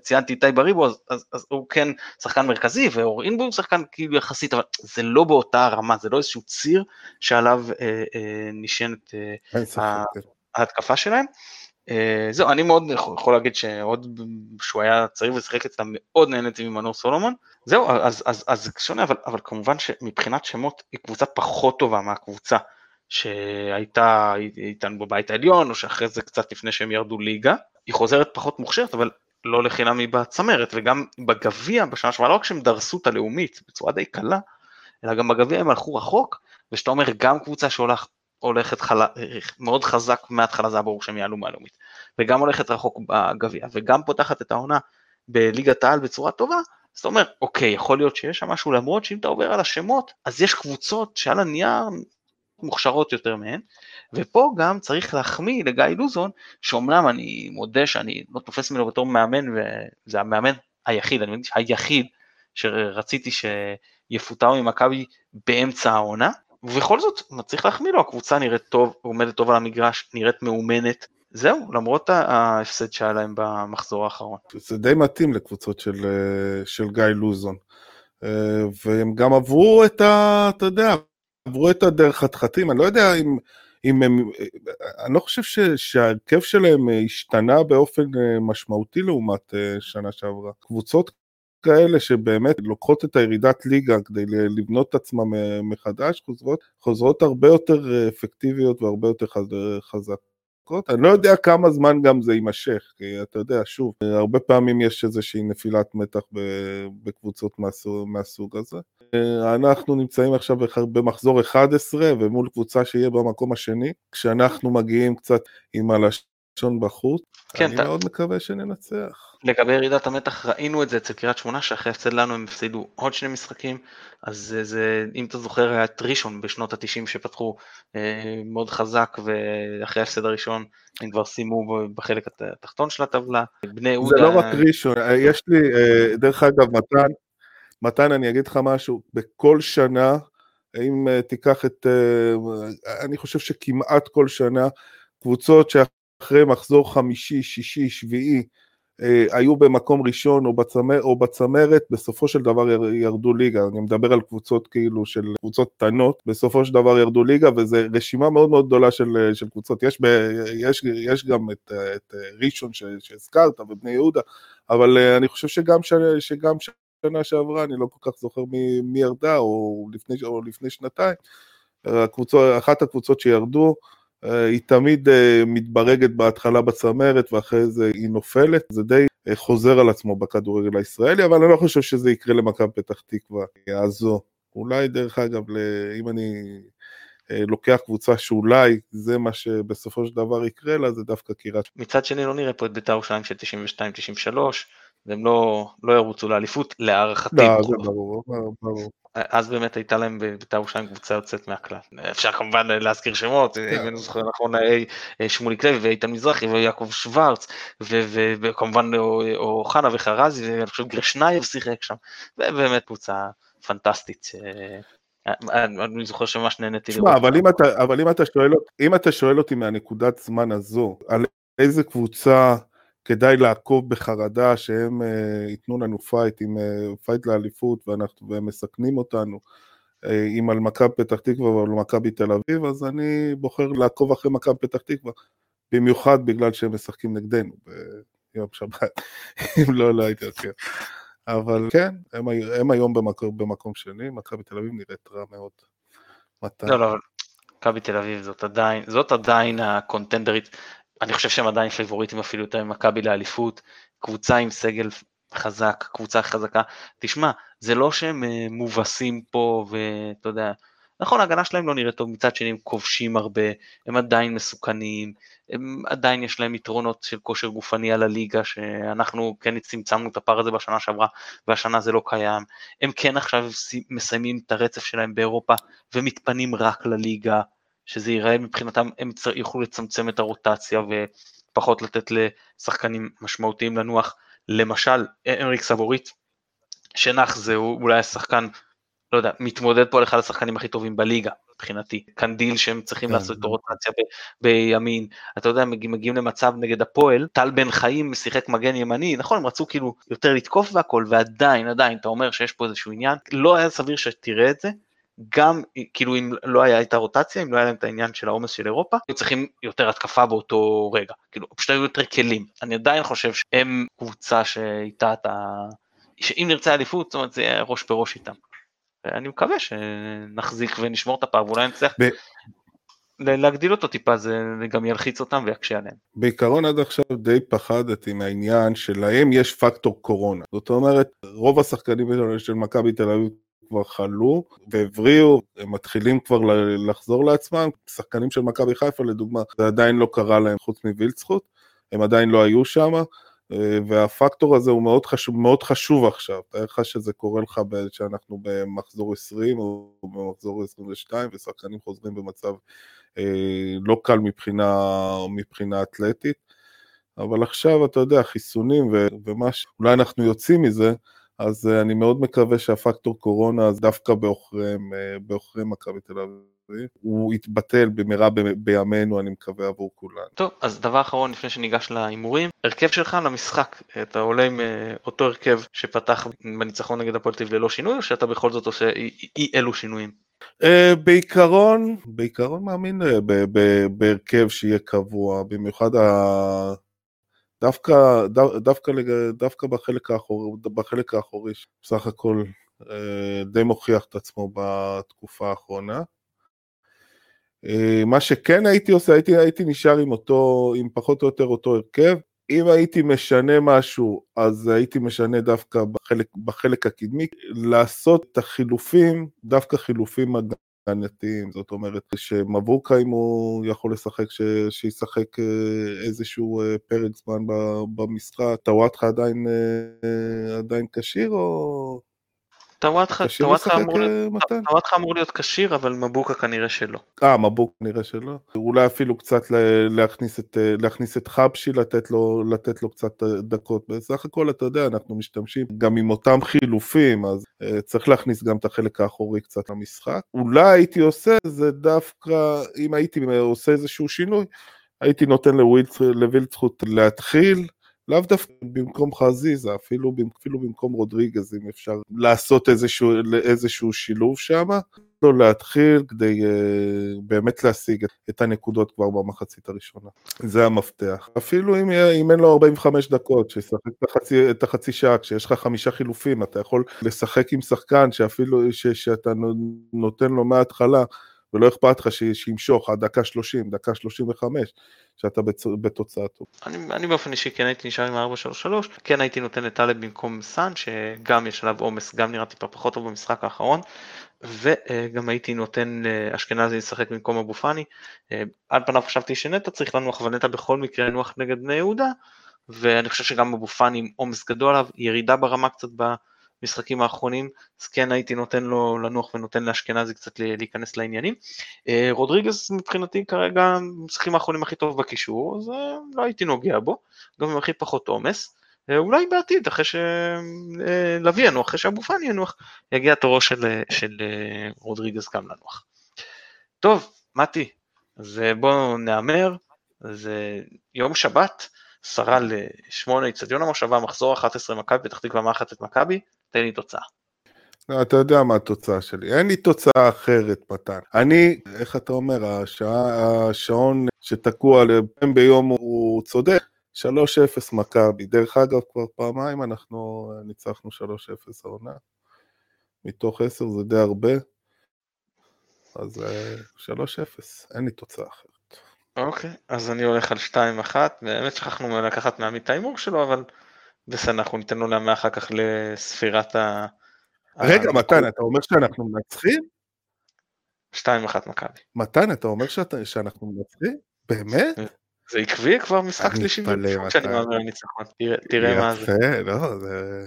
ציינתי איתי בריבו, אז, אז, אז הוא כן שחקן מרכזי, ואור אינבו הוא שחקן כאילו יחסית, אבל זה לא באותה רמה, זה לא איזשהו ציר שעליו אה, אה, נשענת אה, ההתקפה שלהם. אה, זהו, אני מאוד יכול להגיד שעוד שהוא היה צעיר ושיחק אצלם מאוד נהניתי ממנור סולומון. זהו, אז, אז, אז זה שונה, אבל, אבל כמובן שמבחינת שמות היא קבוצה פחות טובה מהקבוצה שהייתה איתנו בבית העליון, או שאחרי זה קצת לפני שהם ירדו ליגה. היא חוזרת פחות מוכשרת, אבל לא לחינם היא בצמרת, וגם בגביע בשנה שעברה, לא רק שהם דרסו את הלאומית בצורה די קלה, אלא גם בגביע הם הלכו רחוק, ושאתה אומר גם קבוצה שהולכת הולכת חלה, מאוד חזק מההתחלה זה היה ברור שהם יעלו מהלאומית, וגם הולכת רחוק בגביע, וגם פותחת את העונה בליגת העל בצורה טובה, אז אתה אומר, אוקיי, יכול להיות שיש שם משהו, למרות שאם אתה עובר על השמות, אז יש קבוצות שעל הנייר מוכשרות יותר מהן, ופה גם צריך להחמיא לגיא לוזון, שאומנם אני מודה שאני לא תופס ממנו בתור מאמן, וזה המאמן היחיד, אני מבין היחיד שרציתי שיפוטר ממכבי באמצע העונה, ובכל זאת, צריך להחמיא לו, הקבוצה נראית טוב, עומדת טוב על המגרש, נראית מאומנת. זהו, למרות ההפסד שהיה להם במחזור האחרון. זה די מתאים לקבוצות של, אה, של גיא לוזון. אה, והם גם עברו את ה... אתה יודע, עברו את הדרך חתחתים, אני לא יודע אם, אם הם... אני לא חושב ש, שההרכב שלהם השתנה באופן אה, משמעותי לעומת שנה שעברה. קבוצות כאלה שבאמת לוקחות את הירידת ליגה כדי לבנות את עצמם אה, מחדש, חוזרות, חוזרות הרבה יותר אה, אפקטיביות והרבה יותר חזקות. אני לא יודע כמה זמן גם זה יימשך, כי אתה יודע, שוב, הרבה פעמים יש איזושהי נפילת מתח בקבוצות מהסוג, מהסוג הזה. אה, אנחנו נמצאים עכשיו במחזור 11 ומול קבוצה שיהיה במקום השני, כשאנחנו מגיעים קצת עם הלשון בחוץ, כן, אני ת... מאוד מקווה שננצח. לגבי ירידת המתח ראינו את זה אצל קריית שמונה שאחרי הפסד לנו הם הפסידו עוד שני משחקים אז זה, זה אם אתה זוכר היה את ראשון בשנות התשעים שפתחו אה, מאוד חזק ואחרי ההפסד הראשון הם כבר סיימו בחלק התחתון של הטבלה. בני יהודה... זה לא רק ראשון, אה, יש לי אה, דרך אגב מתן, מתן אני אגיד לך משהו, בכל שנה אם אה, תיקח את, אה, אני חושב שכמעט כל שנה קבוצות שאחרי מחזור חמישי, שישי, שביעי אה, היו במקום ראשון או, בצמר, או בצמרת, בסופו של דבר ירדו ליגה. אני מדבר על קבוצות כאילו של קבוצות קטנות, בסופו של דבר ירדו ליגה, וזו רשימה מאוד מאוד גדולה של, של קבוצות. יש, ב, יש, יש גם את, את ראשון שהזכרת ובני יהודה, אבל אה, אני חושב שגם, ש, שגם שנה שעברה, אני לא כל כך זוכר מי, מי ירדה, או לפני, או לפני שנתיים, הקבוצות, אחת הקבוצות שירדו, אה, היא תמיד אה, מתברגת בהתחלה בצמרת ואחרי זה היא נופלת, זה די אה, חוזר על עצמו בכדורגל הישראלי, אבל אני לא חושב שזה יקרה למכבי פתח תקווה הזו. אולי דרך אגב, אם אני לוקח קבוצה שאולי זה מה שבסופו של דבר יקרה לה, זה דווקא קריית. מצד שני לא נראה פה את בית"ר ירושלים של 92-93, והם לא, לא ירוצו לאליפות, להערכתי. לא, זה ברור, ברור. אז באמת הייתה להם בבית"ר ירושלים קבוצה יוצאת מהכלל. אפשר כמובן להזכיר שמות, אם כן. אני זוכר נכון, אה, שמוליק לוי ואיתן מזרחי ויעקב שוורץ, וכמובן או חנה וחרזי, ואני חושב גרשנייב שיחק שם, ובאמת קבוצה פנטסטית. אני זוכר שממש נהניתי לראות. אבל אם אתה, אבל אם אתה שואל, אם אתה שואל אותי מהנקודת זמן הזו, על איזה קבוצה כדאי לעקוב בחרדה שהם אה, ייתנו לנו fight, עם אה, fight לאליפות ואנחנו, והם מסכנים אותנו. אם על מכבי פתח תקווה ועל מכבי תל אביב, אז אני בוחר לעקוב אחרי מכבי פתח תקווה, במיוחד בגלל שהם משחקים נגדנו ביום שבת, אם לא, לא הייתי עוקב. אבל כן, הם, הם היום במקום, במקום שני, מכבי תל אביב נראית רע מאוד. מתי? לא, לא, מכבי תל אביב זאת עדיין, זאת עדיין הקונטנדרית, אני חושב שהם עדיין פייבוריטים אפילו יותר ממכבי לאליפות, קבוצה עם סגל חזק, קבוצה חזקה. תשמע, זה לא שהם אה, מובסים פה ואתה יודע, נכון, ההגנה שלהם לא נראית טוב, מצד שני הם כובשים הרבה, הם עדיין מסוכנים, הם עדיין יש להם יתרונות של כושר גופני על הליגה, שאנחנו כן צמצמנו את הפער הזה בשנה שעברה, והשנה זה לא קיים. הם כן עכשיו מסיימים את הרצף שלהם באירופה, ומתפנים רק לליגה, שזה ייראה מבחינתם, הם יוכלו לצמצם את הרוטציה ופחות לתת לשחקנים משמעותיים לנוח. למשל, אמריק סבורית, שנח זה אולי השחקן לא יודע, מתמודד פה על אחד השחקנים הכי טובים בליגה, מבחינתי. קנדיל שהם צריכים כן. לעשות את הרוטציה בימין. אתה יודע, מגיעים, מגיעים למצב נגד הפועל, טל בן חיים שיחק מגן ימני, נכון, הם רצו כאילו יותר לתקוף והכל, ועדיין, עדיין, אתה אומר שיש פה איזשהו עניין, לא היה סביר שתראה את זה. גם כאילו אם לא היה את הרוטציה, אם לא היה להם את העניין של העומס של אירופה, היו צריכים יותר התקפה באותו רגע, כאילו פשוט היו יותר כלים. אני עדיין חושב שהם קבוצה שאיתה אתה, שאם נרצה אליפות, זאת אומרת זה יהיה ראש בראש איתם. ואני מקווה שנחזיק ונשמור את הפער ואולי נצליח ב... להגדיל אותו טיפה, זה גם ילחיץ אותם ויקשה עליהם. בעיקרון עד עכשיו די פחדתי מהעניין שלהם יש פקטור קורונה. זאת אומרת, רוב השחקנים של מכבי תל אביב כבר חלו והבריאו, הם מתחילים כבר לחזור לעצמם. שחקנים של מכבי חיפה לדוגמה, זה עדיין לא קרה להם חוץ מווילצחוט, הם עדיין לא היו שם. והפקטור הזה הוא מאוד חשוב, מאוד חשוב עכשיו, תאר לך שזה קורה לך שאנחנו במחזור 20 או במחזור 22 ושחקנים חוזרים במצב אה, לא קל מבחינה, מבחינה אתלטית, אבל עכשיו אתה יודע, חיסונים ו, ומה ש... אולי אנחנו יוצאים מזה, אז אה, אני מאוד מקווה שהפקטור קורונה דווקא בעוכריהם, אה, בעוכרי מכבי תל אביב. הוא יתבטל במהרה בימינו, אני מקווה עבור כולנו. טוב, אז דבר אחרון לפני שניגש להימורים, הרכב שלך למשחק, אתה עולה עם אה, אותו הרכב שפתח בניצחון נגד הפועל תל ללא שינוי, או שאתה בכל זאת עושה אי אלו שינויים? Uh, בעיקרון, בעיקרון מאמין uh, בהרכב שיהיה קבוע, במיוחד ה... דווקא, דו, דווקא, דווקא בחלק, האחור, בחלק האחורי, בסך הכל uh, די מוכיח את עצמו בתקופה האחרונה. אה, מה שכן הייתי עושה, הייתי, הייתי נשאר עם אותו, עם פחות או יותר אותו הרכב. אם הייתי משנה משהו, אז הייתי משנה דווקא בחלק, בחלק הקדמי, לעשות את החילופים, דווקא חילופים הגנתיים, זאת אומרת שמבוקה אם הוא יכול לשחק, ש, שישחק אה, איזשהו אה, פרק זמן במשחק, טוואטחה עדיין, כשיר או... טוואטחה אמור להיות כשיר, אבל מבוקה כנראה שלא. אה, מבוקה כנראה שלא. אולי אפילו קצת להכניס את, להכניס את חבשי, לתת לו, לתת לו קצת דקות. בסך הכל, אתה יודע, אנחנו משתמשים גם עם אותם חילופים, אז uh, צריך להכניס גם את החלק האחורי קצת למשחק. אולי הייתי עושה זה דווקא, אם הייתי עושה איזשהו שינוי, הייתי נותן לווילצחוט להתחיל. לאו דווקא במקום חזיזה, אפילו, אפילו במקום רודריגז, אם אפשר לעשות איזשהו, איזשהו שילוב שם, לא להתחיל כדי uh, באמת להשיג את, הנקודות כבר במחצית הראשונה. זה המפתח. אפילו אם, אם אין לו 45 דקות, שישחק את החצי, את החצי שעה, כשיש לך חמישה חילופים, אתה יכול לשחק עם שחקן שאפילו, ש, שאתה נותן לו מההתחלה, ולא אכפת לך שימשוך עד דקה 30, דקה 35, שאתה בתוצאה טוב. אני, אני באופן אישי כן הייתי נשאר עם 4-3-3, כן הייתי נותן את טלב במקום סאן, שגם יש עליו עומס, גם נראה טיפה פחות טוב במשחק האחרון, וגם הייתי נותן אשכנזי לשחק במקום אבו פאני. על פניו חשבתי שנטע צריך לנוח, אבל נטע בכל מקרה ינוח נגד בני יהודה, ואני חושב שגם אבו פאני עם עומס גדול עליו, ירידה ברמה קצת ב... המשחקים האחרונים, אז כן הייתי נותן לו לנוח ונותן לאשכנזי קצת להיכנס לעניינים. אה, רודריגז מבחינתי כרגע המשחקים האחרונים הכי טוב בקישור, אז אה, לא הייתי נוגע בו, גם עם הכי פחות עומס. אה, אולי בעתיד, אחרי שלוי ינוח, אחרי שאבו פאני ינוח, יגיע תורו של, של רודריגז גם לנוח. טוב, מתי, אז בואו נהמר, זה יום שבת, עשרה לשמונה, אצטדיון המושבה, מחזור 11 מכבי, פתח תקווה מארחת את מכבי, תן לי תוצאה. לא, אתה יודע מה התוצאה שלי. אין לי תוצאה אחרת, מתן. אני, איך אתה אומר, השעה, השעון שתקוע לפעמים ביום הוא צודק. 3-0 מכבי. דרך אגב, כבר פעמיים אנחנו ניצחנו 3-0 העונה. מתוך 10 זה די הרבה. אז 3-0, אין לי תוצאה אחרת. אוקיי, אז אני הולך על 2-1, באמת שכחנו לקחת מעמית ההימור שלו, אבל בסדר, אנחנו ניתן לו להמר אחר כך לספירת ה... רגע, מתן, אתה אומר שאנחנו מנצחים? 2-1 מכבי. מתן, אתה אומר שאתה, שאנחנו מנצחים? באמת? זה עקבי כבר משחק שלישי מתפלא, שאני. מהמר ניצחון, תראה מה זה. יפה, לא, זה...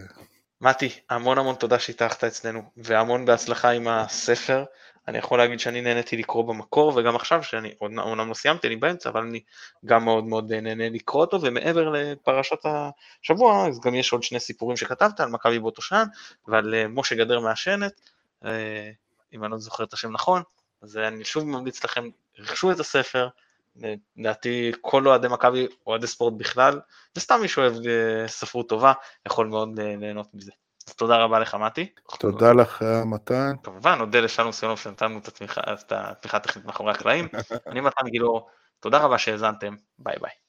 מתי, המון המון תודה שהתארחת אצלנו, והמון בהצלחה עם הספר. אני יכול להגיד שאני נהניתי לקרוא במקור, וגם עכשיו, שאני אומנם לא סיימתי, אני באמצע, אבל אני גם מאוד מאוד נהנה לקרוא אותו, ומעבר לפרשת השבוע, אז גם יש עוד שני סיפורים שכתבת על מכבי באותו שען, ועל אה, משה גדר מעשנת, אה, אם אני לא זוכר את השם נכון, אז אני שוב ממליץ לכם, רכשו את הספר, לדעתי כל אוהדי מכבי, אוהדי ספורט בכלל, וסתם מי שאוהב אה, ספרות טובה, יכול מאוד אה, ליהנות מזה. אז תודה רבה לך מתי. תודה לך, מתן. כמובן, נודה לשלום סיונוב שנתנו את התמיכה את התמיכה הטכנית מאחורי הקלעים. אני מתן גילאור, תודה רבה שהאזנתם, ביי ביי.